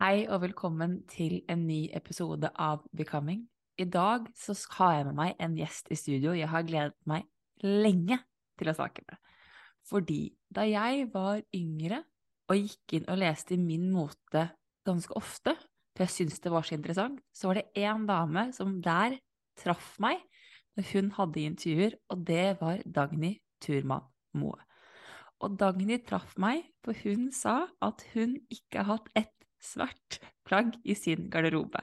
Hei og velkommen til en ny episode av Becoming. I dag så har jeg med meg en gjest i studio jeg har gledet meg lenge til å snakke med. Fordi da jeg var yngre og gikk inn og leste i Min mote ganske ofte, for jeg syntes det var så interessant, så var det én dame som der traff meg når hun hadde intervjuer, og det var Dagny Turman Moe. Og Dagny traff meg, for hun sa at hun ikke har hatt ett svart plagg i sin garderobe.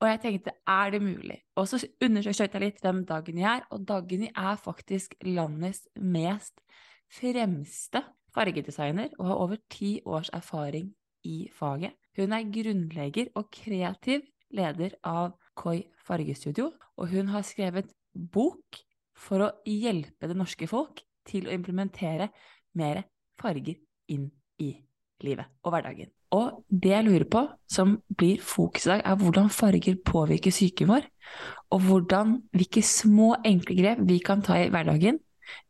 Og jeg tenkte, er det mulig? Og så undersøkte jeg litt hvem Dagny er, og Dagny er faktisk landets mest fremste fargedesigner og har over ti års erfaring i faget. Hun er grunnlegger og kreativ leder av Koi fargestudio, og hun har skrevet bok for å hjelpe det norske folk til å implementere mer farger inn i livet og hverdagen. Og det jeg lurer på, som blir fokus i dag, er hvordan farger påvirker psyken vår, og hvordan, hvilke små, enkle grep vi kan ta i hverdagen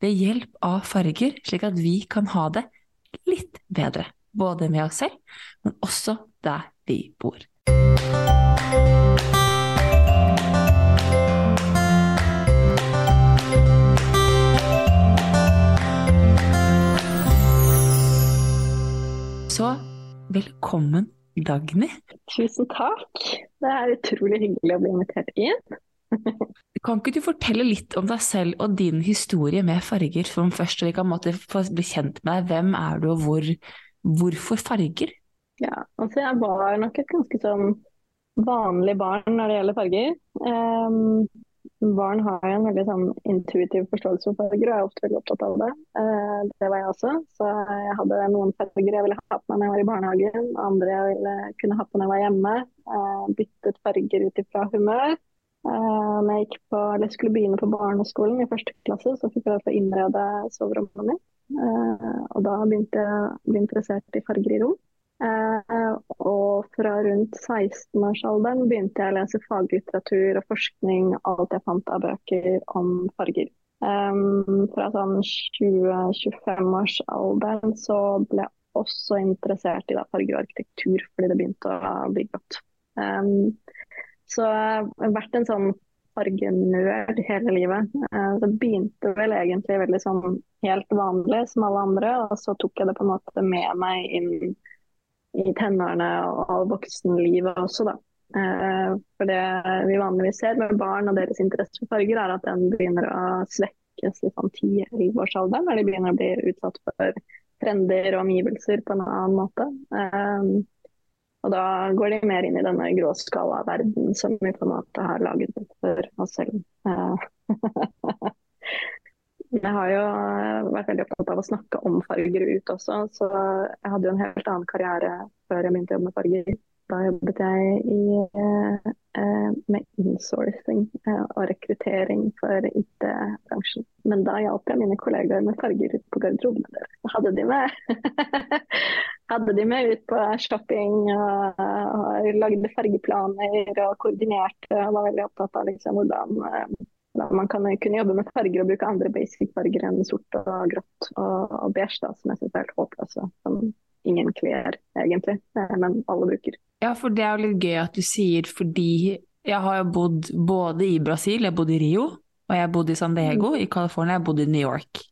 ved hjelp av farger, slik at vi kan ha det litt bedre. Både med oss selv, men også der vi bor. Velkommen, Dagny. Tusen takk. Det er utrolig hyggelig å bli invitert inn. kan ikke du fortelle litt om deg selv og din historie med farger, som først vi kan få bli kjent med deg. Hvem er du, og hvor, hvorfor farger? Ja, altså jeg var nok et ganske sånn vanlig barn når det gjelder farger. Um, barn har en veldig sånn intuitiv forståelse for farger og jeg er ofte veldig opptatt av det. Uh, det var jeg også. Så jeg hadde noen farger jeg ville ha på meg når jeg var i barnehagen, andre jeg ville kunne ha på når jeg var hjemme. Uh, byttet farger ut ifra humør. Uh, når jeg på, skulle begynne på barneskolen i første klasse, så fikk jeg innrede soverommet mitt. og da begynte jeg å bli interessert i farger i rom. Eh, og fra rundt 16-årsalderen begynte jeg å lese faglitteratur og forskning, alt jeg fant av bøker om farger. Um, fra sånn 20-25-årsalderen så ble jeg også interessert i da, farger og arkitektur, fordi det begynte å bli godt. Um, så jeg har vært en sånn fargenerd hele livet. Uh, det begynte vel egentlig veldig sånn helt vanlig som alle andre, og så tok jeg det på en måte med meg inn i tenårene og voksenlivet også, da. Eh, for det vi vanligvis ser med barn og deres interesse for farger, er at den begynner å svekkes i sånn 10-11-årsalderen, når de begynner å bli utsatt for trender og omgivelser på en annen måte. Um, og da går de mer inn i denne gråskala verden som vi på en måte har laget for oss selv. Jeg har jo eh, vært veldig opptatt av å snakke om farger ut også, så jeg hadde jo en helt annen karriere før jeg begynte å jobbe med farger. Da jobbet jeg i, eh, med insourcing eh, og rekruttering for IT-bransjen. Men da hjalp jeg mine kollegaer med farger ut på garderobene deres. Hadde de med, hadde de med ut på shopping og, og lagde fargeplaner og koordinerte og var veldig opptatt av liksom, hvordan man kan kunne jobbe med farger og bruke andre basic-farger enn sort og grått og, og beige, da, som jeg syns er helt håpløse. Som ingen kler, egentlig, eh, men alle bruker. Ja, for det er jo litt gøy at du sier fordi jeg har jo bodd både i Brasil, jeg bodde i Rio, og jeg bodde i San Diego mm. i California, jeg bodde i New York.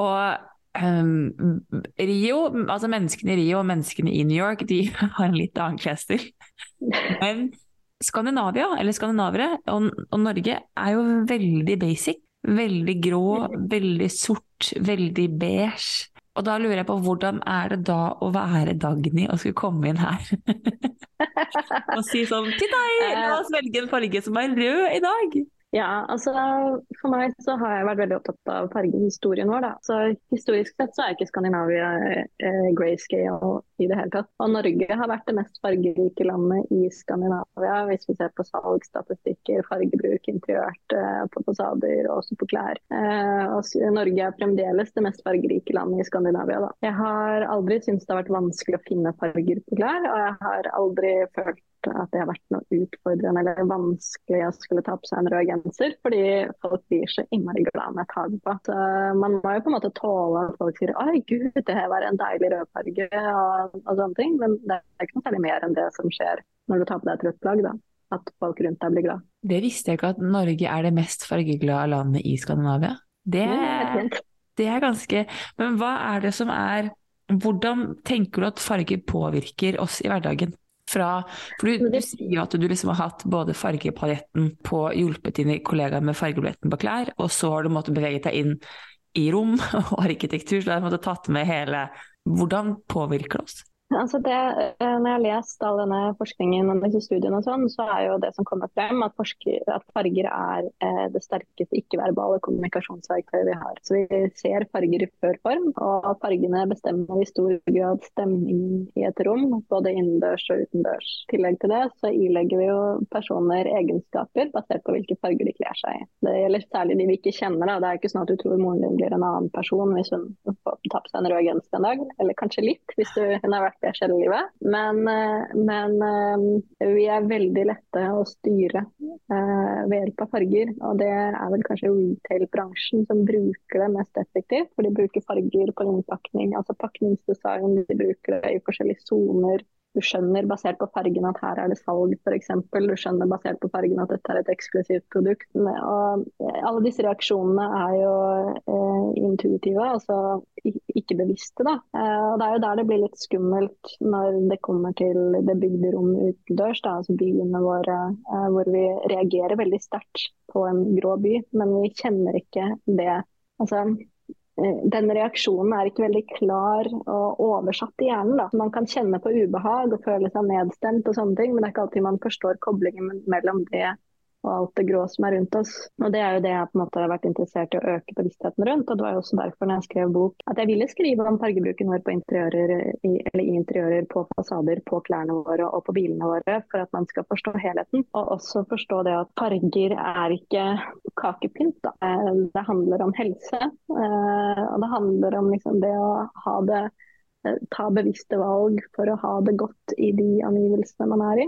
Og um, Rio, altså menneskene i Rio og menneskene i New York, de har en litt annen klesstil. Men Skandinavia, eller skandinavere, og, og, Norge er jo veldig basic. Veldig grå, veldig sort, veldig beige. Og da lurer jeg på hvordan er det da å være Dagny og skulle komme inn her? og si sånn til deg, la oss velge en farge som er rød i dag. Ja, altså for meg så har jeg vært veldig opptatt av fargehistorien vår. Da. Så Historisk sett så er ikke Skandinavia eh, grayscale i det hele tatt. Og Norge har vært det mest fargerike landet i Skandinavia, hvis vi ser på salgsstatistikker, fargebruk interiørt eh, på fasader og også på klær. Eh, og Norge er fremdeles det mest fargerike landet i Skandinavia. Da. Jeg har aldri syntes det har vært vanskelig å finne farger på klær, og jeg har aldri følt at det har vært noe utfordrende eller vanskelig å skulle ta på seg en rød genser, fordi folk blir så innmari glad med et på. Så man må jo på en måte tåle at folk sier oi gud, det her var en deilig rødfarge og, og sånne ting, men det er ikke noe særlig mer enn det som skjer når du tar på deg et rødt plagg. da. At folk rundt deg blir glad. Det visste jeg ikke at Norge er det mest fargeglade landet i Skandinavia. Det, det er ganske Men hva er det som er Hvordan tenker du at farger påvirker oss i hverdagen? Fra, for du, du, sier jo at du liksom har hatt både fargepaletten på hjulpet dine kollegaer med fargepaletten på klær, og så har du måttet bevege deg inn i rom og arkitektur, så du har tatt med hele Hvordan påvirker det oss? Altså det, eh, når jeg har lest all denne forskningen og disse studiene, og sånn, så er jo det som kommer frem at, forsker, at farger er eh, det sterkeste ikke-verbale kommunikasjonsverktøyet vi har. Så Vi ser farger i før form, og fargene bestemmer i stor grad stemning i et rom, både innendørs og utendørs. I tillegg til det så ilegger vi jo personer egenskaper basert på hvilke farger de kler seg i. Det gjelder særlig de vi ikke kjenner. Da. Det er ikke sånn at du tror moren din blir en annen person hvis hun får ta på seg en rød genser en dag, eller kanskje litt hvis du, hun har vært det skjer i livet. Men, eh, men, eh, vi er veldig lette å styre eh, ved hjelp av farger. Og det er vel kanskje retail-bransjen som bruker det mest effektivt. For de bruker farger på innpakning, altså pakningsdesign. De bruker det i forskjellige soner du skjønner basert på fargen at her er det salg f.eks. Du skjønner basert på fargen at dette er et eksklusivt produkt. Og alle disse reaksjonene er jo eh, intuitive, altså ikke bevisste. Da. Eh, og Det er jo der det blir litt skummelt når det kommer til det bygde rom utendørs, da, altså byene våre, eh, hvor vi reagerer veldig sterkt på en grå by, men vi kjenner ikke det. Altså, Eh, den reaksjonen er ikke veldig klar og oversatt i hjernen. Da. Man kan kjenne på ubehag og føle seg nedstemt, og sånne ting, men det er ikke alltid man forstår koblingen mellom det og alt det grå som er rundt oss. Og Det er jo det jeg på en måte har vært interessert i å øke bevisstheten rundt. og Det var jo også derfor når jeg skrev bok at jeg ville skrive om fargebruken vår på interiører, i, eller i interiører, på fasader, på klærne våre og på bilene våre, for at man skal forstå helheten. Og også forstå det at farger er ikke kakepynt. Da. Eh, det handler om helse, eh, og det handler om liksom det å ha det ta bevisste valg for å ha det godt i de angivelsene man er i.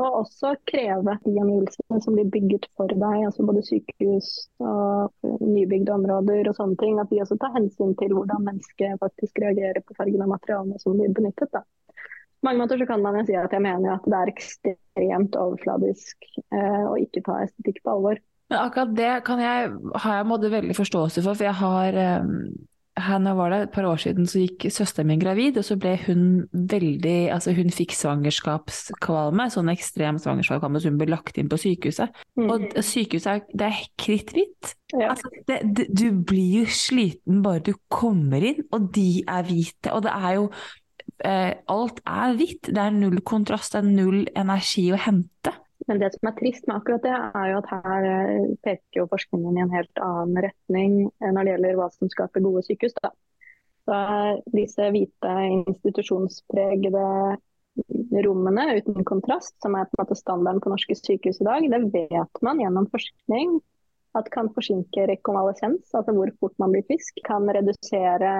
Og også kreve de angivelsene som blir bygget for deg, altså både sykehus og nybygde områder og sånne ting, at de også tar hensyn til hvordan mennesket faktisk reagerer på fargen av materialene som blir benyttet. Da. På mange måter så kan man jo si at jeg mener at det er ekstremt overfladisk eh, å ikke ta estetikk på alvor. Men akkurat det jeg, har jeg måtte veldig forståelse for, for jeg har um her nå var det et par år siden så gikk søsteren min gravid, og så ble hun veldig Altså hun fikk svangerskapskvalme, sånn ekstrem svangerskapskvalme, så hun ble lagt inn på sykehuset. Mm. Og sykehuset det er kritthvitt. Ja. Altså, det, det, du blir jo sliten bare du kommer inn, og de er hvite. Og det er jo eh, Alt er hvitt. Det er null kontrast, det er null energi å hente. Men det som er trist med akkurat det, er jo at her eh, peker jo forskningen i en helt annen retning eh, når det gjelder hva som skaper gode sykehus. Da. Så disse hvite institusjonspregede rommene uten kontrast, som er på en måte standarden på norske sykehus i dag, det vet man gjennom forskning at kan forsinke rekonvalesens, altså hvor fort man blir frisk. Kan redusere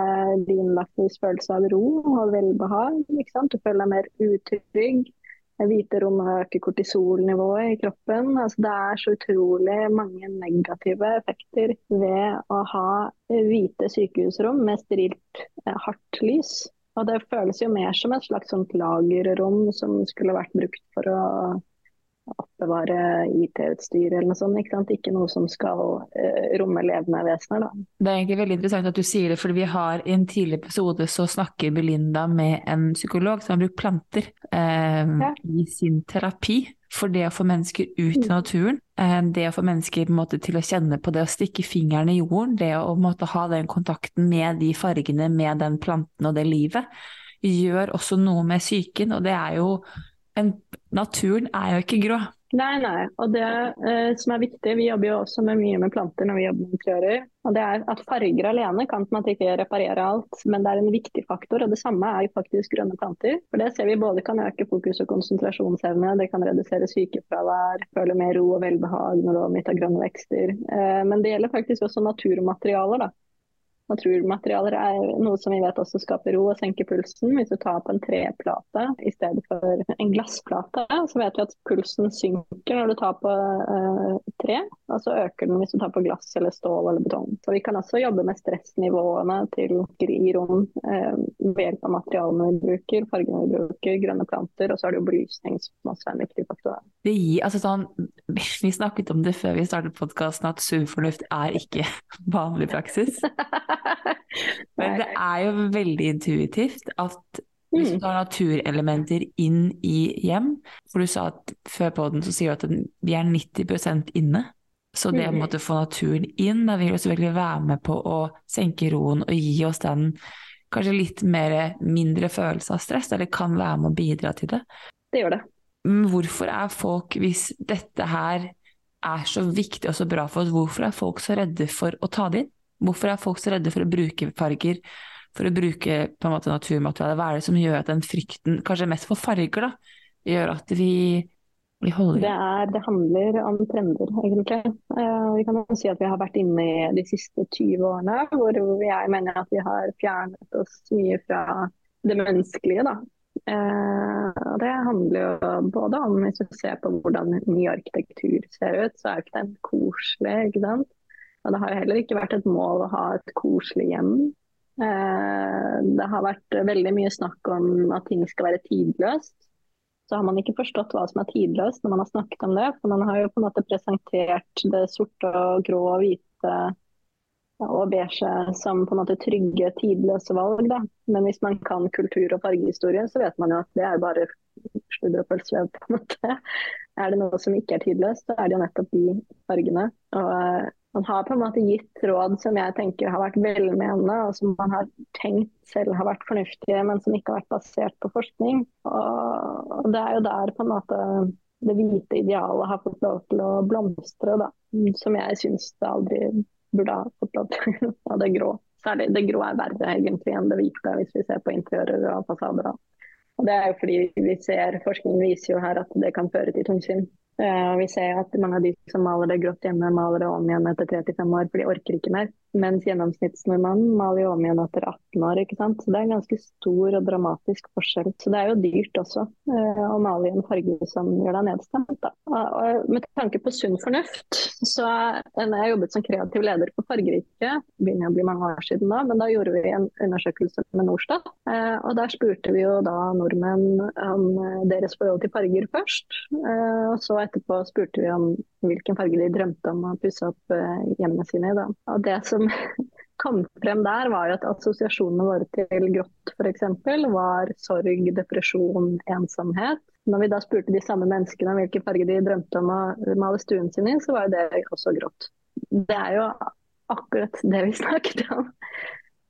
din følelse av ro og velbehag. Du føler deg mer utrygg. Hvite rom øker kortisolnivået i kroppen. Altså, det er så utrolig mange negative effekter ved å ha hvite sykehusrom med sterilt, eh, hardt lys. Og det føles jo mer som et slags lagerrom som skulle vært brukt for å oppbevare IT-utstyr eller noe sånt. Ikke, sant? ikke noe som skal uh, romme levende vesener. Da. Det er egentlig veldig interessant at du sier det, for vi har i en tidlig episode så snakker Belinda med en psykolog som har brukt planter eh, ja. i sin terapi for det å få mennesker ut i mm. naturen. Eh, det å få mennesker måte, til å kjenne på det å stikke fingeren i jorden, det å måte, ha den kontakten med de fargene, med den planten og det livet, gjør også noe med psyken. Og det er jo en, Naturen er jo ikke grå. Nei, nei. Og det eh, som er viktig, vi jobber jo også med mye med planter når vi jobber med interiører. Og det er at farger alene kan man ikke reparere alt, men det er en viktig faktor. Og det samme er jo faktisk grønne planter. For det ser vi både kan øke fokus og konsentrasjonsevne, det kan redusere sykefravær, føle mer ro og velbehag når du omgitt grønne vekster. Eh, men det gjelder faktisk også naturmaterialer. da. Naturmaterialer er noe som vi vet også skaper ro og senker pulsen. Hvis du tar på en treplate i stedet for en glassplate, så vet vi at pulsen synker når du tar på uh, tre, og så øker den hvis du tar på glass eller stål eller betong. Så vi kan også jobbe med stressnivåene til giroen uh, ved hjelp av materialene vi bruker, fargene vi bruker, grønne planter, og så er det jo belysning som også er en viktig faktor. Det gir, altså sånn, vi snakket om det før vi startet podkasten, at sunn fornuft er ikke vanlig praksis. Men det er jo veldig intuitivt at hvis du mm. tar naturelementer inn i hjem For du sa at før på den så sier du at vi er 90% inne. Så det å å få naturen inn, da vil jo selvfølgelig være med på å senke roen og gi oss den kanskje litt mer, mindre følelse av stress, eller kan være med å bidra til det. Det gjør det. Hvorfor er folk, hvis dette her er så viktig og så bra for oss, hvorfor er folk så redde for å ta det inn? Hvorfor er folk så redde for å bruke farger, for å bruke på en måte naturmateriale? Hva er det som gjør at den frykten, kanskje mest for farger, da, gjør at vi, vi holder det, er, det handler om trender, egentlig. Uh, vi kan si at vi har vært inne i de siste 20 årene hvor jeg mener at vi har fjernet oss mye fra det menneskelige. da. Uh, det handler jo både om hvis du ser på hvordan ny arkitektur ser ut, så er jo ikke den koselig. ikke sant? Og det har jo heller ikke vært et mål å ha et koselig hjem. Eh, det har vært veldig mye snakk om at ting skal være tidløst. Så har man ikke forstått hva som er tidløst når man har snakket om det. For man har jo på en måte presentert det sorte og grå og hvite og beige som på en måte trygge, tidløse valg. Da. Men hvis man kan kultur- og fargehistorie, så vet man jo at det er bare sludder og pølsevev. Er det noe som ikke er tidløst, så er det jo nettopp de fargene. Og man har på en måte gitt råd som jeg tenker har vært velmenende, og som man har tenkt selv har vært fornuftige, men som ikke har vært basert på forskning. Og det er jo der på en måte det hvite idealet har fått lov til å blomstre, da. Som jeg syns det aldri burde ha fått lov til. Og det grå. Særlig det grå er verre egentlig enn det hvite, hvis vi ser på interiører og fasader. Og det er jo fordi vi ser, Forskningen viser jo her at det kan føre til tungsinn. Uh, vi ser at mange av de som maler det grått hjemme, maler det om igjen etter 3-5 år, for de orker ikke mer. Mens gjennomsnittsnordmannen maler jo om igjen etter 18 år. ikke sant? Så Det er en ganske stor og dramatisk forskjell. Så det er jo dyrt også eh, å male i en farge som gjør deg nedstemt. Da. Og med tanke på sunn fornuft, så når jeg jobbet som kreativ leder på Fargerike, begynner å bli mange år siden da, men da gjorde vi en undersøkelse med Norstat. Eh, og der spurte vi jo da nordmenn om deres forhold til farger først. og så etterpå spurte vi om hvilken farge de drømte om å pusse opp eh, hjemmene sine i. Da. Og det som kom frem der, var at assosiasjonene våre til grått f.eks. var sorg, depresjon, ensomhet. Når vi da spurte de samme menneskene om hvilken farge de drømte om å male stuen sin i, så var det også grått. Det er jo akkurat det vi snakket om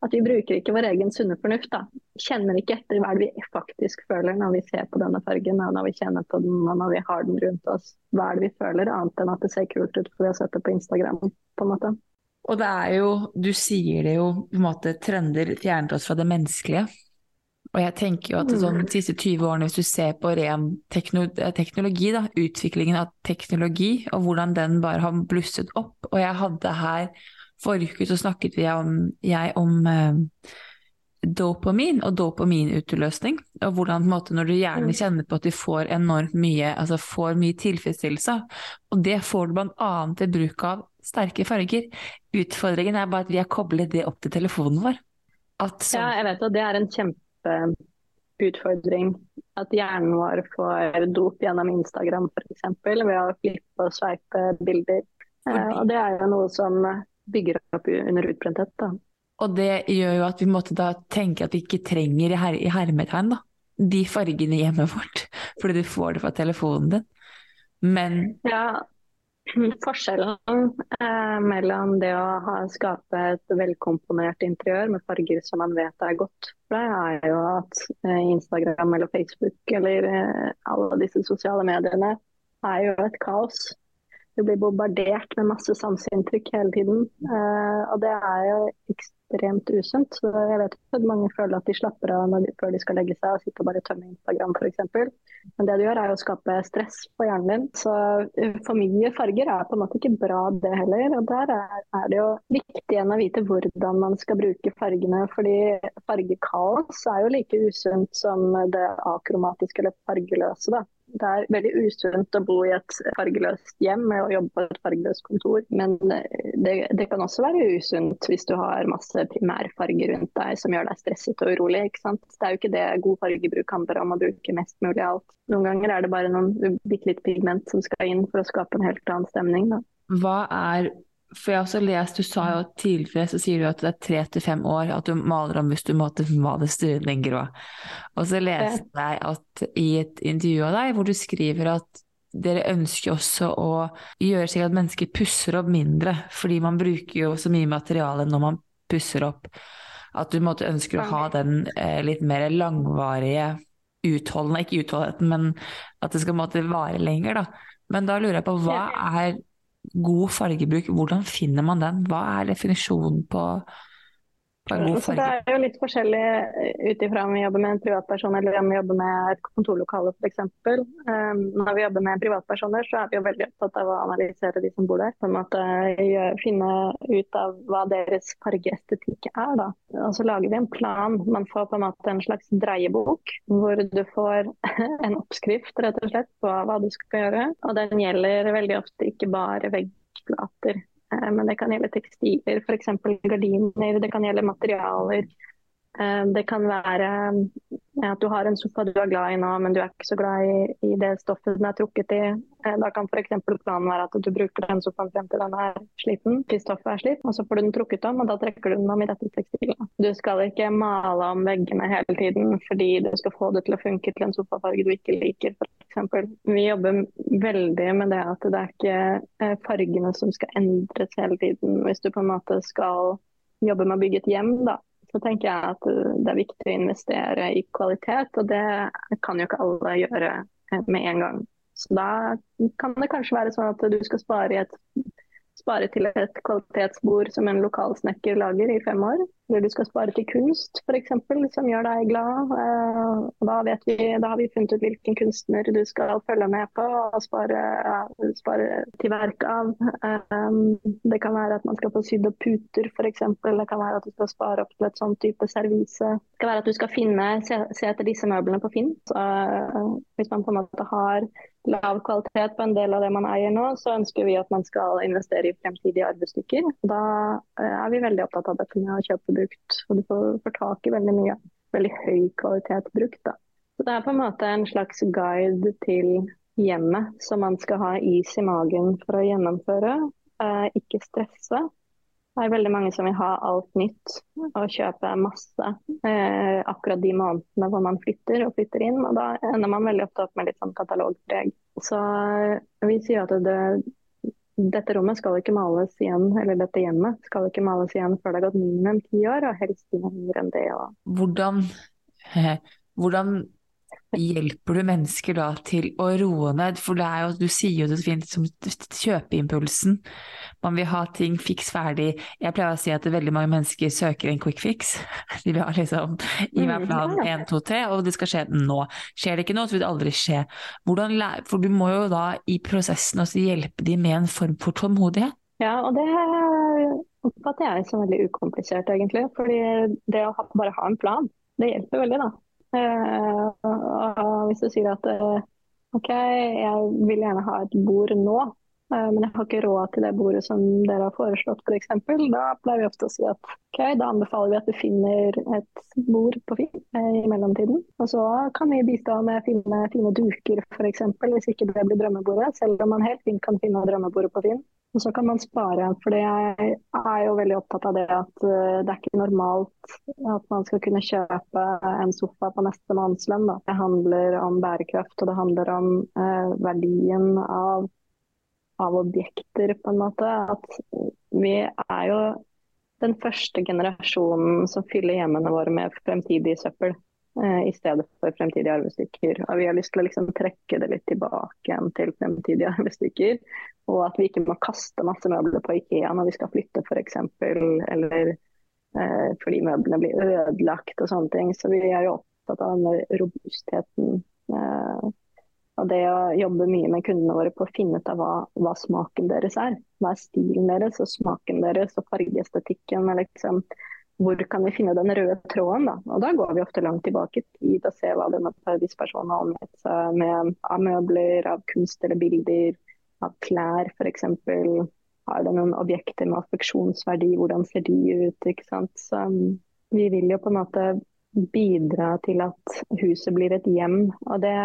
at vi bruker ikke vår egen sunne fornuft. da. Kjenner ikke etter hva vi faktisk føler når vi ser på denne fargen, og når vi kjenner på den og når vi har den rundt oss. Hva er det vi føler, annet enn at det ser kult ut fordi vi har sett det på Instagram. på en måte. Og det er jo, du sier det jo, på en måte trender fjernet oss fra det menneskelige. Og jeg tenker jo at sånn, de siste 20 årene, hvis du ser på ren teknologi, da, utviklingen av teknologi, og hvordan den bare har blusset opp Og jeg hadde her Forrige uke så snakket vi om, jeg om eh, dopamin og dopaminutløsning. Og hvordan måte, når du gjerne mm. kjenner på at du får enormt mye, altså får mye tilfredsstillelse. Og det får du bl.a. ved bruk av sterke farger. Utfordringen er bare at vi har koblet det opp til telefonen vår. Så... Ja, jeg vet at det er en kjempeutfordring. At hjernen vår får dop gjennom Instagram f.eks. ved å flippe og sveipe bilder. Fordi... Eh, og det er jo noe som bygger opp under utbrenthet. Da. Og det gjør jo at vi måtte da tenke at vi ikke trenger i, her i hermetegn da, de fargene i hjemmet vårt, fordi du får det fra telefonen din. Men Ja, Forskjellen eh, mellom det å ha, skape et velkomponert interiør med farger som man vet er godt for deg, er jo at eh, Instagram eller Facebook eller eh, alle disse sosiale mediene er jo et kaos. Du blir bombardert med masse sanseinntrykk hele tiden. Eh, og det er jo ekstremt usunt. Så jeg vet at mange føler at de slapper av de, før de skal legge seg og sitte og bare tømme Instagram f.eks. Men det du gjør er å skape stress på hjernen din. Så eh, for mye farger er på en måte ikke bra det heller. Og der er, er det jo viktig igjen å vite hvordan man skal bruke fargene. Fordi fargekaos er jo like usunt som det akromatiske eller fargeløse. da. Det er veldig usunt å bo i et fargeløst hjem og jobbe på et fargeløst kontor. Men det, det, kan også være usunt hvis du har masse primærfarger rundt deg som gjør deg stresset og urolig. ikke sant? Det er jo ikke det god fargebruk handler om, å bruke mest mulig alt. Noen ganger er det bare noen bitte litt pigment som skal inn for å skape en helt annen stemning. Da. Hva er for jeg har også lest, Du sa jo tidligere så sier du at det er tre til fem år at du maler om hvis du måtte male stuen grå. Og så leste jeg at i et intervju av deg hvor du skriver at dere ønsker også å gjøre slik at mennesker pusser opp mindre, fordi man bruker jo så mye materiale når man pusser opp. At du måtte ønsker å ha den eh, litt mer langvarige utholdende, ikke utholdenheten, men at det skal måtte vare lenger. da. Men da lurer jeg på hva er god fargebruk, hvordan finner man den? Hva er definisjonen på, farge? Det er jo litt forskjellig ut ifra om vi jobber med en privatperson eller om vi jobber med et kontorlokale f.eks. Um, når vi jobber med privatpersoner, så er vi jo veldig opptatt av å analysere de som bor der. På en måte Finne ut av hva deres fargeestetikk er. da. Og så lager vi en plan. Man får på en måte en slags dreiebok hvor du får en oppskrift rett og slett på hva du skal gjøre. Og den gjelder veldig ofte ikke bare veggplater. Eh, men det kan gjelde tekstiler, f.eks. gardiner, det kan gjelde materialer. Eh, det kan være at du har en sofa du er glad i nå, men du er ikke så glad i, det stoffet den er trukket i. Eh, da kan f.eks. planen være at du bruker den sofaen frem til den er sliten, hvis stoffet er slitt, og så får du den trukket om, og da trekker du den om i dette tekstilet. Du skal ikke male om veggene hele tiden fordi du skal få det til å funke til en sofafarge du ikke liker, f.eks. Vi jobber veldig med det at det er ikke eh, fargene som skal endres hele tiden. Hvis du på en måte skal jobbe med å bygge et hjem, da, så tenker jeg at eh, det er viktig å investere i kvalitet, og det kan jo ikke alle gjøre eh, med en gang. Så da kan det kanskje være sånn at du skal spare et spare til et kvalitetsbord som en lokalsnekker lager i fem år. Eller du skal spare til kunst f.eks. som gjør deg glad. Eh, da, vi, da, har vi funnet ut hvilken kunstner du skal følge med på og spare, spare til verk av. Eh, det kan være at man skal få sydd opp puter f.eks. Det kan være at du skal spare opp til et sånn type servise. Det kan være at du skal finne, se, se etter disse møblene på Finn. Så, eh, hvis man på en måte har lav kvalitet på en del av det man eier nå, så ønsker vi at man skal investere i fremtidige arbeidsstykker. Da eh, er vi veldig opptatt av dette med å kjøpe brukt. Og du får, får tak i veldig mye veldig høy kvalitet brukt. Da. Så det er på en måte en slags guide til hjemmet som man skal ha is i magen for å gjennomføre. Eh, ikke stresse. Det er veldig mange som vil ha alt nytt og kjøpe masse eh, akkurat de månedene hvor man flytter og flytter inn. og Da ender man veldig ofte opp med litt sånn katalogpreg. Så eh, vi sier at det, dette rommet skal ikke males igjen, eller dette hjemmet skal ikke males igjen før det har gått minimum ti år, og helst lenger enn det. Ja. Hvordan, hvordan hjelper du mennesker da til å roe ned? For det er jo, du sier jo det fint som kjøpeimpulsen. Man vil ha ting fiks ferdig. Jeg pleier å si at veldig mange mennesker søker en quick fix. De vil ha liksom i hver mm, plan én, to, tre, og det skal skje nå. Skjer det ikke nå, så vil det aldri skje. Hvordan, for du må jo da i prosessen også hjelpe dem med en form for tålmodighet. Ja, og det oppfatter jeg som veldig ukomplisert, egentlig. Fordi det å bare ha en plan, det hjelper veldig, da. Uh, hvis du sier at uh, OK, jeg vil gjerne ha et bord nå, men jeg har ikke råd til det bordet som dere har foreslått f.eks., for da pleier vi ofte å si at OK, da anbefaler vi at du finner et bord på Finn i mellomtiden. Og så kan vi bistå med fine, fine duker f.eks., hvis ikke det blir drømmebordet, selv om man helt fint kan finne drømmebordet på Finn. Og så kan man spare. For jeg er jo veldig opptatt av det at uh, det er ikke normalt at man skal kunne kjøpe en sofa på neste månedslønn. Det handler om bærekraft og det handler om eh, verdien av av objekter, på en måte. At vi er jo den første generasjonen som fyller hjemmene våre med fremtidig søppel eh, i stedet for fremtidige arvestykker. Og vi har lyst til å liksom trekke det litt tilbake igjen til fremtidige arvestykker. Og at vi ikke må kaste masse møbler på Ikea når vi skal flytte f.eks. Eller eh, fordi møblene blir ødelagt og sånne ting. Så vi er jo opptatt av denne robustheten. Eh, og det å jobbe mye med kundene våre på å finne ut av hva, hva smaken deres er. Hva er stilen deres og smaken deres og fargeestetikken. Liksom, hvor kan vi finne den røde tråden? Da? Og da går vi ofte langt tilbake i og ser hva denne personen har omgitt seg med av møbler, av kunst eller bilder, av klær f.eks. Har det noen objekter med affeksjonsverdi, hvordan ser de ut? ikke sant? Så um, vi vil jo på en måte bidra til at huset blir et hjem. og det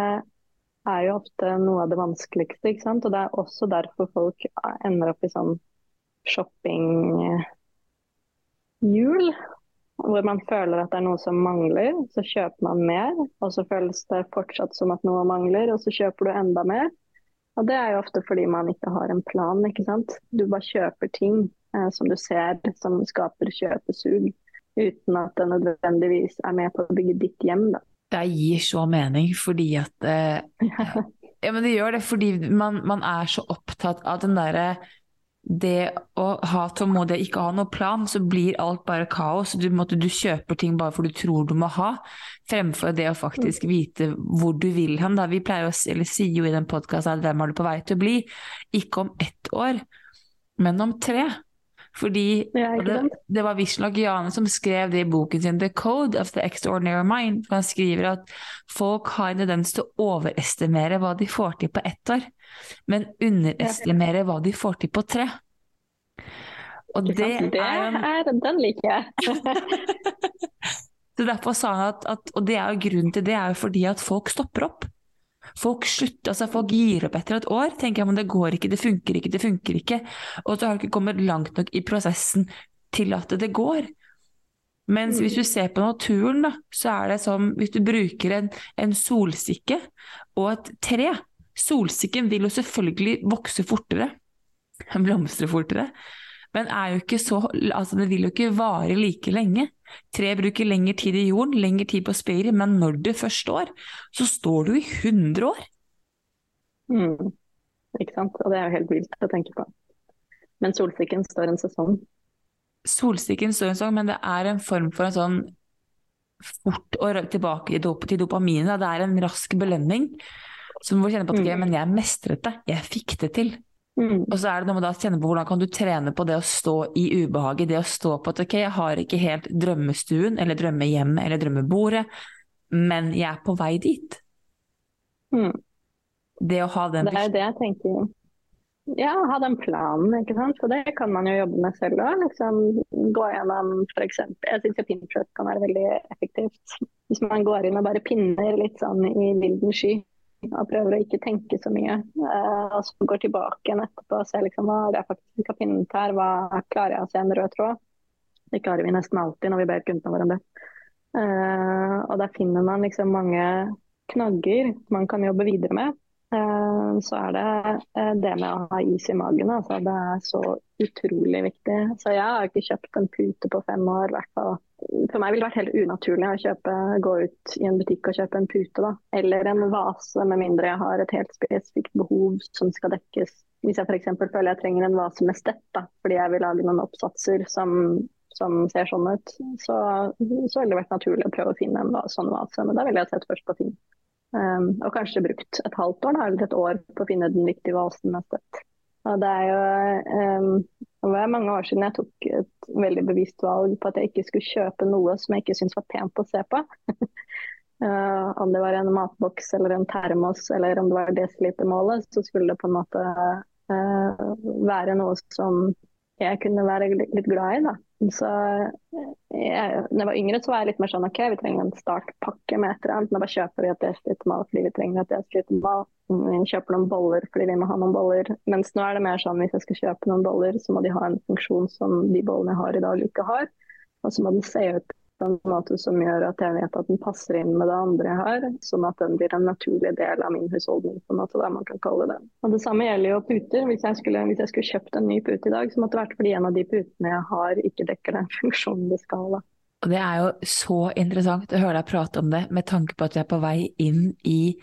er jo ofte noe av det vanskeligste. ikke sant? Og Det er også derfor folk ender opp i sånn shoppinghjul. Hvor man føler at det er noe som mangler, så kjøper man mer. Og så føles det fortsatt som at noe mangler, og så kjøper du enda mer. Og Det er jo ofte fordi man ikke har en plan. ikke sant? Du bare kjøper ting eh, som du ser som skaper kjøpesug, uten at det nødvendigvis er med på å bygge ditt hjem. da det gir så mening, fordi at eh, Ja, men det gjør det fordi man, man er så opptatt av den derre det å ha tålmodighet, ikke ha noen plan, så blir alt bare kaos. Du, måtte, du kjøper ting bare for du tror du må ha, fremfor det å faktisk vite hvor du vil hen. Vi pleier å eller sier jo i den podkasten at hvem er du på vei til å bli? Ikke om ett år, men om tre. Fordi det, det, var visstnok Jane som skrev det i boken sin 'The Code of the Extraordinary Mind'. Han skriver at folk har en tendens til å overestimere hva de får til på ett år, men underestimere hva de får til på tre. Og det, det er, er Den liker jeg. Så derfor sa han at, at, Og det er jo grunnen til det, er jo fordi at folk stopper opp. Folk slutter, altså folk gir opp etter et år. tenker men Det går ikke, det funker ikke, det funker ikke. Og så har du ikke kommet langt nok i prosessen til at det går. Mens hvis du ser på naturen, da, så er det som hvis du bruker en, en solsikke og et tre. Solsikken vil jo selvfølgelig vokse fortere, blomstre fortere, men så, altså det vil jo ikke vare like lenge. Tre bruker lengre tid i jorden, lengre tid på å men når det først står, så står du i 100 år. Mm. Ikke sant. Og det er jo helt vilt å tenke på. Men solsikken står en sesong. Solsikken står en sesong, men det er en form for en sånn fort og tilbake til dopaminet. Det er en rask belønning som må kjenne på at mm. men jeg mestret det, jeg fikk det til. Mm. Og så er det noe med å kjenne på hvordan kan du trene på det å stå i ubehaget, det å stå på at ok, jeg har ikke helt drømmestuen eller drømmehjemmet eller drømmebordet, men jeg er på vei dit. Mm. Det å ha den Det er det jeg tenker. Ja, ha den planen, ikke sant. For det kan man jo jobbe med selv òg. Liksom, gå gjennom f.eks. Jeg syns Pinterest kan være veldig effektivt. Hvis man går inn og bare pinner litt sånn i vilden sky og prøver å ikke tenke så mye. Uh, og så går tilbake igjen etterpå og ser liksom, hva er faktisk har funnet her. Hva klarer jeg å se en rød tråd? Det klarer vi nesten alltid når vi ber kundene våre om det. Uh, og der finner man liksom mange knagger man kan jobbe videre med. Uh, så er det det med å ha is i magen. Altså, det er så utrolig viktig. Så jeg har ikke kjøpt en pute på fem år, Hvertfall. for meg ville det vært helt unaturlig å kjøpe, gå ut i en butikk og kjøpe en pute. Da. Eller en vase, med mindre jeg har et helt spesifikt behov som skal dekkes. Hvis jeg f.eks. føler jeg trenger en vase med stett, da, fordi jeg vil lage noen oppsatser som, som ser sånn ut, så, så ville det vært naturlig å prøve å finne en sånn vase. Men da ville jeg sett først på ting. Um, og kanskje brukt et halvt år da, eller et år på å finne den riktige vasen. Og det er jo um, det var mange år siden jeg tok et veldig bevisst valg på at jeg ikke skulle kjøpe noe som jeg ikke syntes var pent å se på. uh, om det var en matboks eller en termos eller om det var desilitermålet, så skulle det på en måte uh, være noe som jeg kunne være litt glad i. da. Så jeg, når jeg var yngre, så var jeg litt mer sånn OK, vi trenger en startpakke med et eller annet. Nå bare kjøper vi et desilitermål fordi vi trenger et desilitermål. Vi kjøper noen boller fordi vi må ha noen boller. Mens nå er det mer sånn hvis jeg skal kjøpe noen boller, så må de ha en funksjon som de bollene jeg har i dag, ikke har. Og så må den se ut på en måte som gjør at jeg vet at den passer inn med det andre jeg har, sånn at den blir en naturlig del av min husholdning, på en måte, der man kan kalle det. Og Det samme gjelder jo puter. Hvis jeg, skulle, hvis jeg skulle kjøpt en ny pute i dag, så måtte det vært fordi en av de putene jeg har, ikke dekker den funksjonen de skal. ha. Og det er jo så interessant å høre deg prate om det, med tanke på at vi er på vei inn i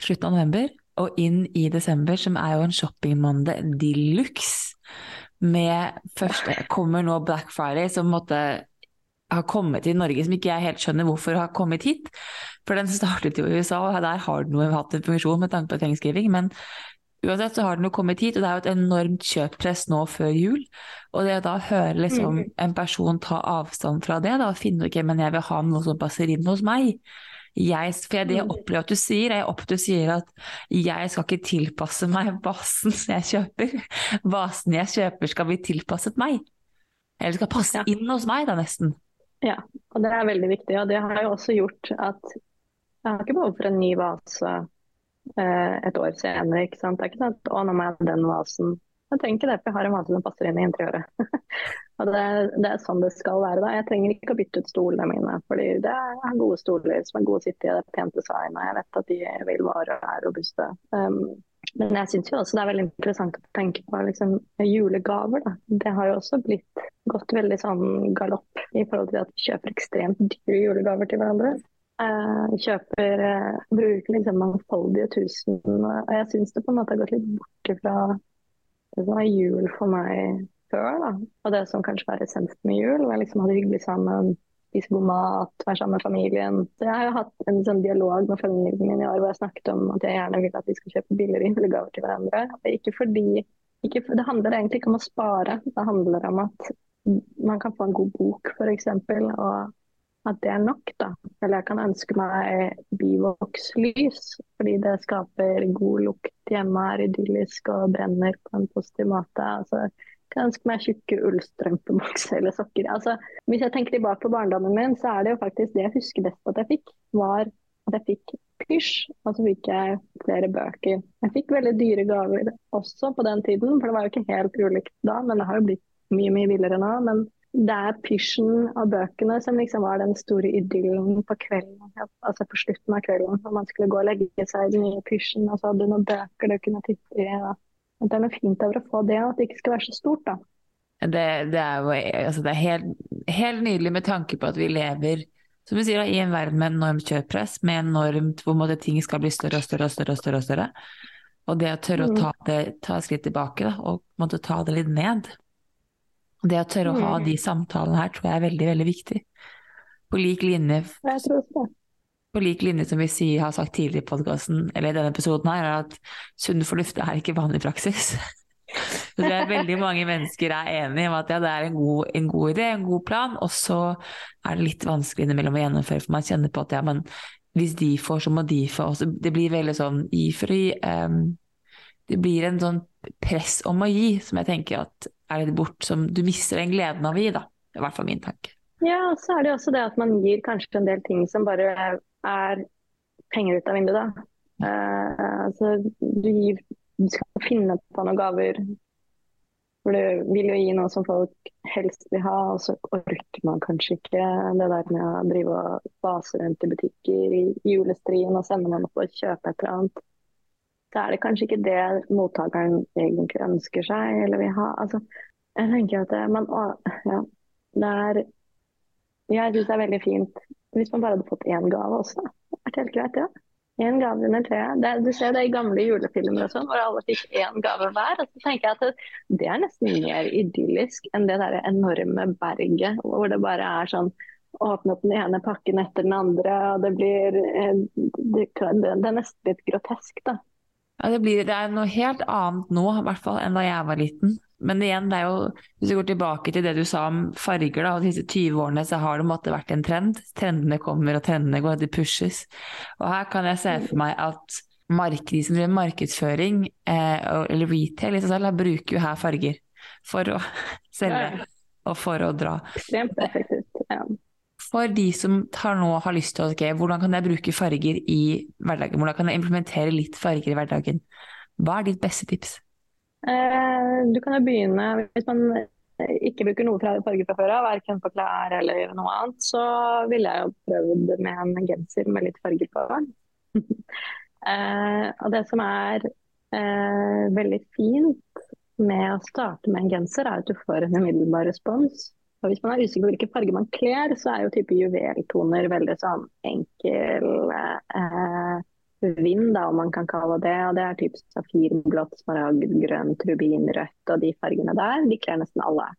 slutten av november og inn i desember, som er jo en shoppingmåned de luxe. Med første kommer nå Black Friday, som måtte har kommet til Norge, som ikke jeg helt skjønner hvorfor har kommet hit. For den startet jo i USA, og der har den jo hatt en funksjon med tanke på thanksgiving. Men uansett så har den jo kommet hit, og det er jo et enormt kjøppress nå før jul. Og det å da høre liksom en person ta avstand fra det, da finne ok, men jeg vil ha noe som passer inn hos meg. Jeg, for det jeg opplever at du sier, opplever at du sier at jeg skal ikke tilpasse meg basen jeg kjøper. Basen jeg kjøper skal bli tilpasset meg. Eller skal passe inn hos meg, da nesten. Ja, og det er veldig viktig. Og det har jo også gjort at jeg har ikke behov for en ny vase eh, et år senere. ikke sant? Det er ikke sånn at å, nå må jeg ha den vasen. Jeg trenger ikke det, for jeg har en vase som passer inn i interiøret. og det, det er sånn det skal være. da. Jeg trenger ikke å bytte ut stolene mine, fordi det er gode stoler som er gode å sitte i. Det er pent design, og jeg vet at de vil vare og er robuste. Um, men jeg syns også det er veldig interessant å tenke på liksom, julegaver. Da. Det har jo også blitt gått veldig sånn galopp i forhold til at vi kjøper ekstremt dyre julegaver til hverandre. Uh, kjøper, uh, bruker liksom mangfoldige tusen. Og jeg syns det på en måte har gått litt bort fra det som var jul for meg før. da. Og det som kanskje var essensen med jul. Hvor jeg liksom hadde hyggelig sammen, spise god mat, være sammen med familien. Så jeg har jo hatt en sånn dialog med familien min i år hvor jeg snakket om at jeg gjerne vil at vi skal kjøpe billigere julegaver til hverandre. Ikke fordi ikke, Det handler egentlig ikke om å spare, det handler om at man kan få en god bok f.eks. Og at det er nok, da. Eller jeg kan ønske meg bivokslys, fordi det skaper god lukt hjemme, er idyllisk og brenner på en positiv måte. Altså, kan ønske meg tjukke ullstrømpebukser eller sokker. Altså, hvis jeg tenker tilbake på barndommen min, så er det jo faktisk det jeg husker best at jeg fikk, var at jeg fikk pysj, og så fikk jeg flere bøker. Jeg fikk veldig dyre gaver også på den tiden, for det var jo ikke helt ulikt da, men det har jo blitt mye, mye villere nå. Men det er pysjen av bøkene som liksom var den store idyllen på kvelden. Altså på slutten av kvelden, når man skulle gå og legge seg i den nye pysjen, og så hadde du noen bøker du kunne titte i. Og at det er noe fint over å få det, og at det ikke skal være så stort, da. Det, det er jo altså det er helt, helt nydelig med tanke på at vi lever som du sier, da, i en verden med enormt kjøpepress, med enormt hvor måte, ting skal bli større og større og større. Og større og større. Og det å tørre å ta, det, ta skritt tilbake da, og måtte ta det litt ned. Det å tørre å ha de samtalene her tror jeg er veldig, veldig viktig. På lik linje, Jeg tror det. På lik linje som vi sier, har sagt tidligere i podkasten, eller i denne episoden her, er at sunn fornuft er ikke vanlig praksis. Så det er veldig mange mennesker er enige om at ja, det er en god, en god idé, en god plan, og så er det litt vanskelig innimellom å gjennomføre, for man kjenner på at ja, men hvis de får, så må de få også. Det blir veldig sånn gi for å gi. Um, det blir en sånn press om å gi, som jeg tenker at er litt bort, som du mister den gleden av å gi, da. Det er i hvert fall min tanke. Ja, og så er det også det at man gir kanskje en del ting som bare er penger ut av vinduet, da. Uh, så du, gir, du skal finne på noen gaver. For du vil jo gi noe som folk helst vil ha, og så orker man kanskje ikke det der med å drive og base rundt i butikker i julestrien og sende noen opp og kjøpe et eller annet. Så er det kanskje ikke det mottakeren egentlig ønsker seg eller vil ha. Altså, jeg tenker at det, man, å, ja, det er jeg syns det er veldig fint hvis man bare hadde fått én gave også. Det hadde vært helt greit, ja. Én gave under treet. Det, du ser det i gamle julefilmer og sånn, hvor alle fikk én gave hver. Og så tenker jeg at det, det er nesten mer idyllisk enn det der enorme berget hvor det bare er sånn Åpne opp den ene pakken etter den andre, og det blir eh, Det, det, det er nesten litt grotesk, da. Ja, det, blir, det er noe helt annet nå, i hvert fall, enn da jeg var liten. Men igjen, det er jo, hvis du går tilbake til det du sa om farger, da, og disse 20 årene, så har det måtte vært en trend. Trendene kommer, og trendene går, de pushes. Og her kan jeg se for meg at mark, de som driver markedsføring, eh, eller retail i seg selv, bruker jo her farger for å selge og for å dra. Ekstremt effektivt. Ja. For de som nå har lyst til å okay, hvordan kan jeg bruke farger i hverdagen, hvordan kan jeg implementere litt farger i hverdagen? Hva er ditt beste tips? Eh, du kan jo begynne hvis man ikke bruker noe farge fra før av, verken på klær eller noe annet, så ville jeg jo prøvd med en genser med litt farger på. eh, og det som er eh, veldig fint med å starte med en genser, er at du får en umiddelbar respons. Og hvis man er usikker på hvilke farger man kler, så er jo type juveltoner veldig sånn enkel eh, vind, da, om man kan kalle det. og Det er typ safirblått, smaragd, grønt, rubin, rødt og de fargene der. De kler nesten alle.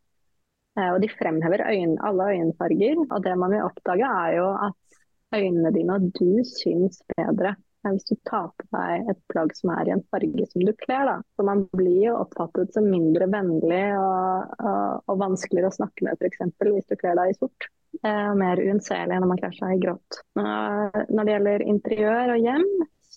Eh, og de fremhever øyn, alle øyenfarger. Og det man vil oppdage, er jo at øynene dine og du syns bedre hvis du tar på deg et plagg som er i en farge som du kler. Da. For man blir jo oppfattet som mindre vennlig og, og, og vanskeligere å snakke med f.eks. hvis du kler deg i sort Og mer uunnselig når man kler seg i grått. Når det gjelder interiør og hjem,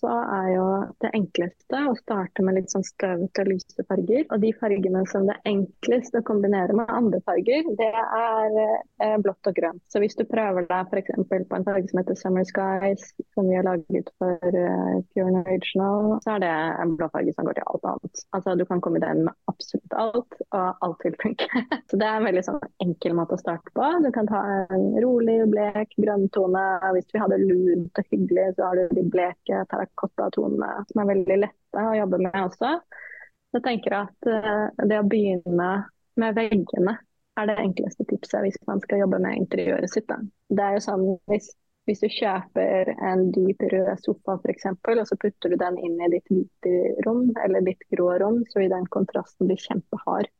så er jo det enkleste å starte med litt sånn støvete lyse farger. Og de fargene som det er enklest å kombinere med andre farger, det er eh, blått og grønt. Så hvis du prøver deg f.eks. på en farge som heter Summer Skies, som vi har laget for uh, Pure Norwegian, så er det en blå farge som går til alt annet. Altså Du kan kombinere den med absolutt alt, og alt vil funke. så det er en veldig sånn enkel måte å starte på. Du kan ta en rolig, blek grønntone. Hvis vi hadde lunt og hyggelig, så har du de bleke terrakottatonene som er veldig lette å jobbe med også. Jeg tenker at uh, det å begynne med veggene er det enkleste tipset hvis man skal jobbe med interiøret sitt. Da. Det er jo sånn hvis, hvis du kjøper en dyp rød sofa f.eks., og så putter du den inn i ditt hvite rom eller ditt grå rom, så vil den kontrasten bli kjempehard.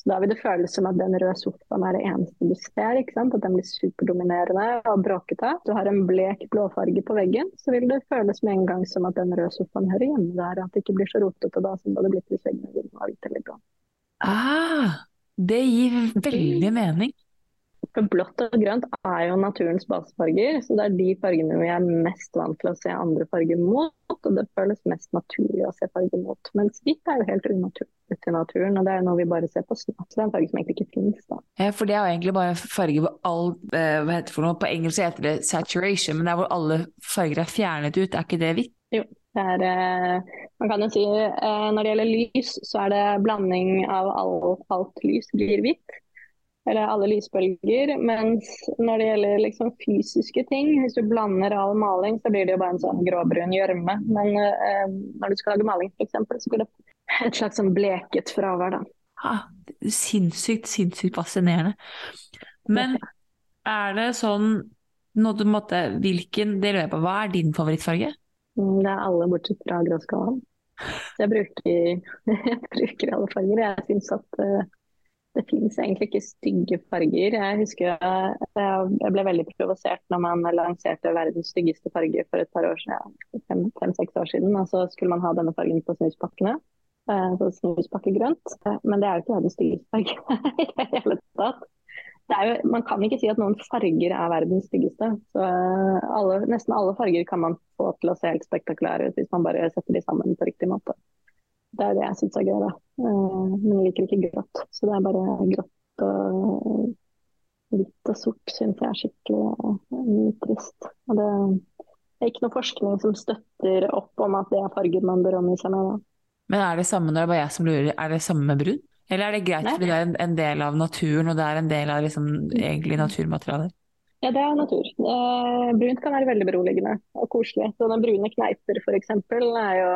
Så Da vil det føles som at den røde sofaen er det eneste du ser. At den blir superdominerende og bråkete. Du har en blek blåfarge på veggen, så vil det føles med en gang som at den røde sofaen hører hjemme der. At det ikke blir så rotete da som det hadde blitt hvis veggene var hvite eller blå. Ah, det gir veldig mening. For blått og grønt er jo naturens basefarger, så det er de fargene vi er mest vant til å se andre farger mot. Og det føles mest naturlig å se farger mot. Mens hvitt er jo helt unaturlig til naturen, og det er noe vi bare ser på snart. Så det er en farge som egentlig ikke finnes da. Ja, for det er jo egentlig bare farge hvor all eh, Hva heter det for noe? På engelsk heter det saturation, men det er hvor alle farger er fjernet ut. Er ikke det hvitt? Jo. Det er, eh, man kan jo si eh, Når det gjelder lys, så er det blanding av alt, alt lys blir hvitt eller alle lysbølger. Mens når det gjelder liksom fysiske ting, hvis du blander all maling, så blir det jo bare en sånn gråbrun gjørme. Men eh, når du skal lage maling f.eks., så blir det et slags sånn bleket fravær, da. Ah, sinnssykt, sinnssykt fascinerende. Men er det sånn nå du måtte, Hvilken det på, hva er din favorittfarge? Mm, det er alle bortsett fra gråskalaen. Jeg bruker, jeg bruker alle farger. Jeg syns at uh, det finnes egentlig ikke stygge farger. Jeg husker jeg ble veldig provosert når man lanserte verdens styggeste farge for et par år siden, fem-seks år siden. Og så skulle man ha denne fargen på snuspakkene. Så snuspakke snuspakkegrønt. Men det er jo ikke verdens styggeste farge i det hele tatt. Det jo, man kan ikke si at noen farger er verdens styggeste. Så eh, alle, nesten alle farger kan man få til å se helt spektakulære ut hvis man bare setter de sammen på riktig måte. Det er det jeg syns er gøy. da. Eh, men jeg liker ikke grått. Så det er bare grått og hvitt og sort syns jeg er skikkelig uh, trist. Og det er ikke noe forskning som støtter opp om at det er farger man bør omgi seg med. Da. Men er det samme når det bare jeg som lurer, er det samme med brun? Eller er det greit Nei. fordi det er en, en, del av naturen og det er en del av liksom, egentlig naturmaterialer? Ja, det er natur. Eh, brunt kan være veldig beroligende og koselig. Så den brune kneiper f.eks. er jo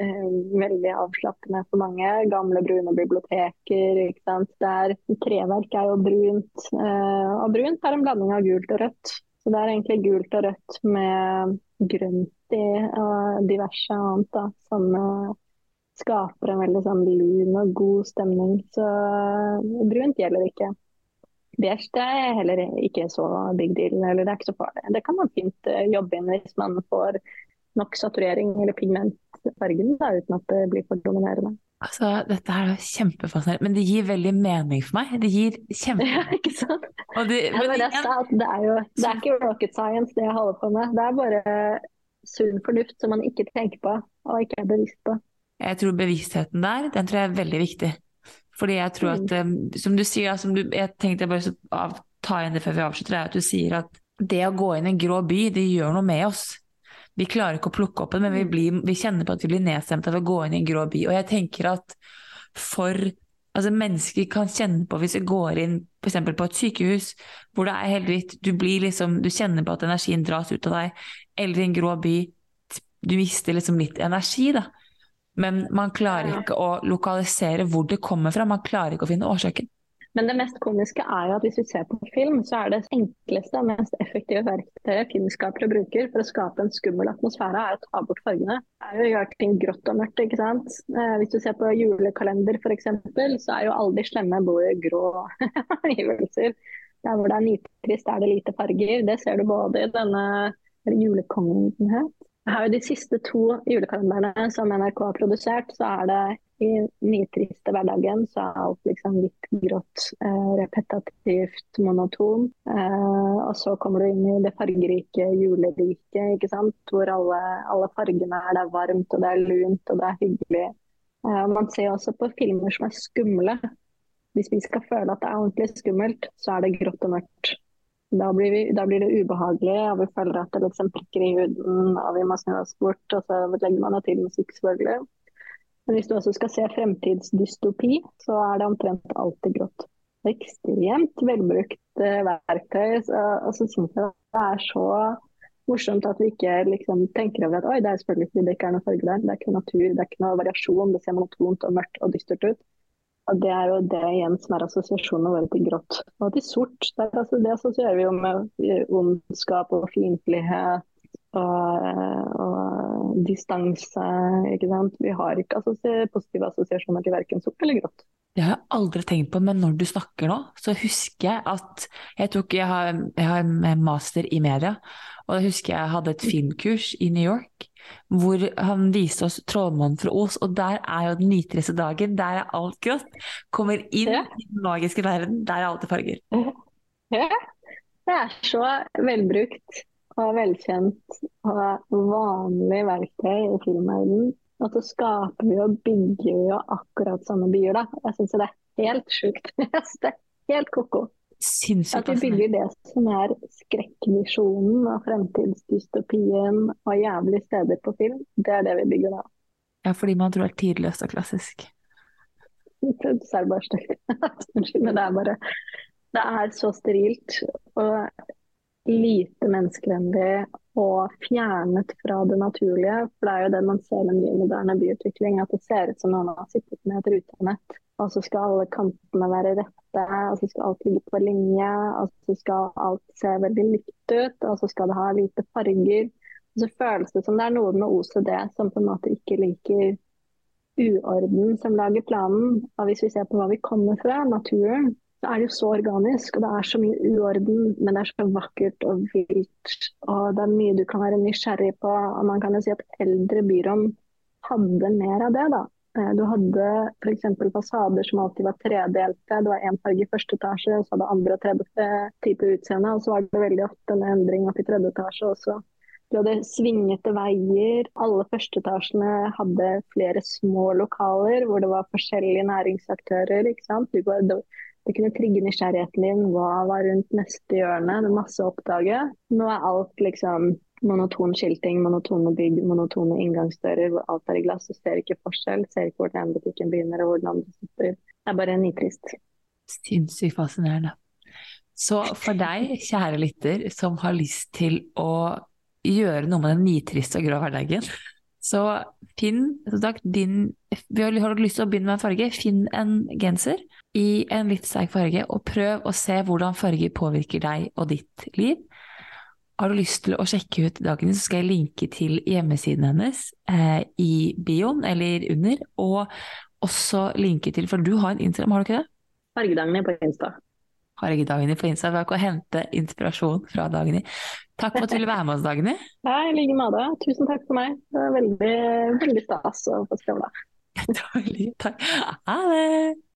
eh, veldig avslappende for mange. Gamle, brune biblioteker. ikke sant? Der treverk er jo brunt. Eh, og brunt er en blanding av gult og rødt. Så det er egentlig gult og rødt med grønt i og diverse annet da, som eh, skaper en veldig sånn lun og god stemning. Så eh, brunt gjelder ikke. Beige det er heller ikke så big deal, eller det er ikke så farlig. Det kan man fint eh, jobbe inn hvis man får nok saturering eller pigmentfargen da, uten at det blir for dominerende. Altså, Dette her er kjempefascinerende, men det gir veldig mening for meg. Det gir kjempe... Ja, ikke sant? Det, ja, det, er, det, er jo, det er ikke rocket science det jeg holder på med. Det er bare sunn fornuft som man ikke tenker på og ikke er bevisst på. Jeg tror bevisstheten der, den tror jeg er veldig viktig. Fordi jeg tror at, um, som du sier, som du, jeg tenkte bare så av, ta inn det før vi avslutter, er at du sier at det å gå inn i en grå by, det gjør noe med oss. Vi klarer ikke å plukke opp det, men vi, mm. blir, vi, kjenner på at vi blir nedstemt av å gå inn i en grå by. Og jeg tenker at for altså mennesker kan kjenne på hvis vi går inn f.eks. på et sykehus hvor det er helt hvitt, du, liksom, du kjenner på at energien dras ut av deg, eller i en grå by, du mister liksom litt energi, da. Men man klarer ikke å lokalisere hvor det kommer fra, man klarer ikke å finne årsaken. Men det mest komiske er jo at hvis vi ser på film, så er det enkleste og mest effektive verktøyet filmskapere bruker for å skape en skummel atmosfære, er å ta bort fargene. Det er jo å gjøre ting grått og mørkt, ikke sant. Eh, hvis du ser på julekalender f.eks., så er jo alle de slemme bor i grå omgivelser. Der hvor det er nitrist, er det lite farger. Det ser du både i denne julekongen. Jeg har jo de siste to julekalenderne som NRK har produsert, så er det i nitriste hverdagen så er alt liksom litt grått, eh, repetativt, monoton. Eh, og så kommer du inn i det fargerike juleriket, ikke sant? hvor alle, alle, fargene er Det er varmt, og det er lunt, og det er hyggelig. Eh, man ser også på filmer som er skumle. Hvis vi skal føle at det er ordentlig skummelt, så er det grått og mørkt. Da blir, vi, da blir, det ubehagelig, og vi føler at det liksom prikker i huden, og vi må snu oss bort. Og så legger man det til musikk, selvfølgelig. Men hvis du også skal se fremtidsdystopi, så er det omtrent alltid grått. Ekstremt velbrukt eh, verktøy. Så, og så syns jeg det er så morsomt at vi ikke liksom, tenker over at oi, det er selvfølgelig fordi det ikke er noe farge der. Det er ikke natur, det er ikke noe variasjon. Det ser monotont og mørkt og dystert ut. Og Det er jo det igjen som er assosiasjonene våre til grått. Og til sort. Der, altså, det assosierer vi jo med ondskap og fiendtlighet og, og distanse. ikke sant? Vi har ikke assosier, positive assosiasjoner til verken sort eller grått. Det har jeg aldri tenkt på, men når du snakker nå, så husker jeg at Jeg, tok, jeg, har, jeg har master i media, og jeg husker jeg hadde et filmkurs i New York hvor han viste oss 'Trollmannen fra Os', og der er jo den nitriste dagen. Der er alt grått. Kommer inn ja. i den magiske verden, der er alt i farger. Ja, det er så velbrukt og velkjent og vanlig verktøy i filmverdenen. Og så skaper vi og bygger vi jo akkurat samme byer, da. Jeg syns det er helt sjukt. det er helt ko-ko. At vi bygger det som er skrekkvisjonen og fremtidsdystopien og jævlige steder på film, det er det vi bygger da. Ja, fordi man tror det er tidløst og klassisk. Det er bare stygt. Men det er bare Det er så sterilt. Og lite menneskevennlig og fjernet fra det naturlige. For det er jo det man ser med mye moderne byutvikling, at det ser ut som noen har sittet med et rutenett. Og så skal alle kantene være rette, og så skal alt ligge på linje, og så skal alt se veldig likt ut, og så skal det ha lite farger. Og så føles det som det er noe med OCD som på en måte ikke liker uorden som lager planen. Og hvis vi ser på hva vi kommer fra, naturen, så er det jo så organisk, og det er så mye uorden, men det er så vakkert og vilt. Og det er mye du kan være nysgjerrig på. Og man kan jo si at eldre byrom hadde mer av det, da. Eh, du hadde f.eks. fasader som alltid var tredelte. Det var én farge i første etasje, så hadde andre og tredje type utseende. Og så var det veldig ofte en endring opp i tredje etasje også. Du hadde svingete veier. Alle førsteetasjene hadde flere små lokaler hvor det var forskjellige næringsaktører. ikke sant? Du, det, kunne trigge nysgjerrigheten din. Hva var rundt neste hjørne? Det er masse å oppdage. Nå er alt liksom monoton skilting, monotone bygg, monotone inngangsdører hvor alt er i glass. Du ser ikke forskjell. Ser ikke hvor den ene butikken begynner og hvor den andre sitter. Det er bare nitrist. Sinnssykt fascinerende. Så for deg, kjære lytter, som har lyst til å gjøre noe med den nitriste og grå hverdagen, så finn som sagt, din Har lyst til å begynne med en farge, finn en genser i en litt sterk farge, og prøv å se hvordan farger påvirker deg og ditt liv. Har du lyst til å sjekke ut dagen så skal jeg linke til hjemmesiden hennes eh, i bioen eller under, og også linke til For du har en Instagram, har du ikke det? Fargedagene på Insta. Fargedagene på Insta. For å hente inspirasjon fra Dagny. Takk for at du ville være med oss, Dagny. Ja, i like måte. Tusen takk for meg. Det er veldig, veldig stas å få skravla. Takk. Ha det!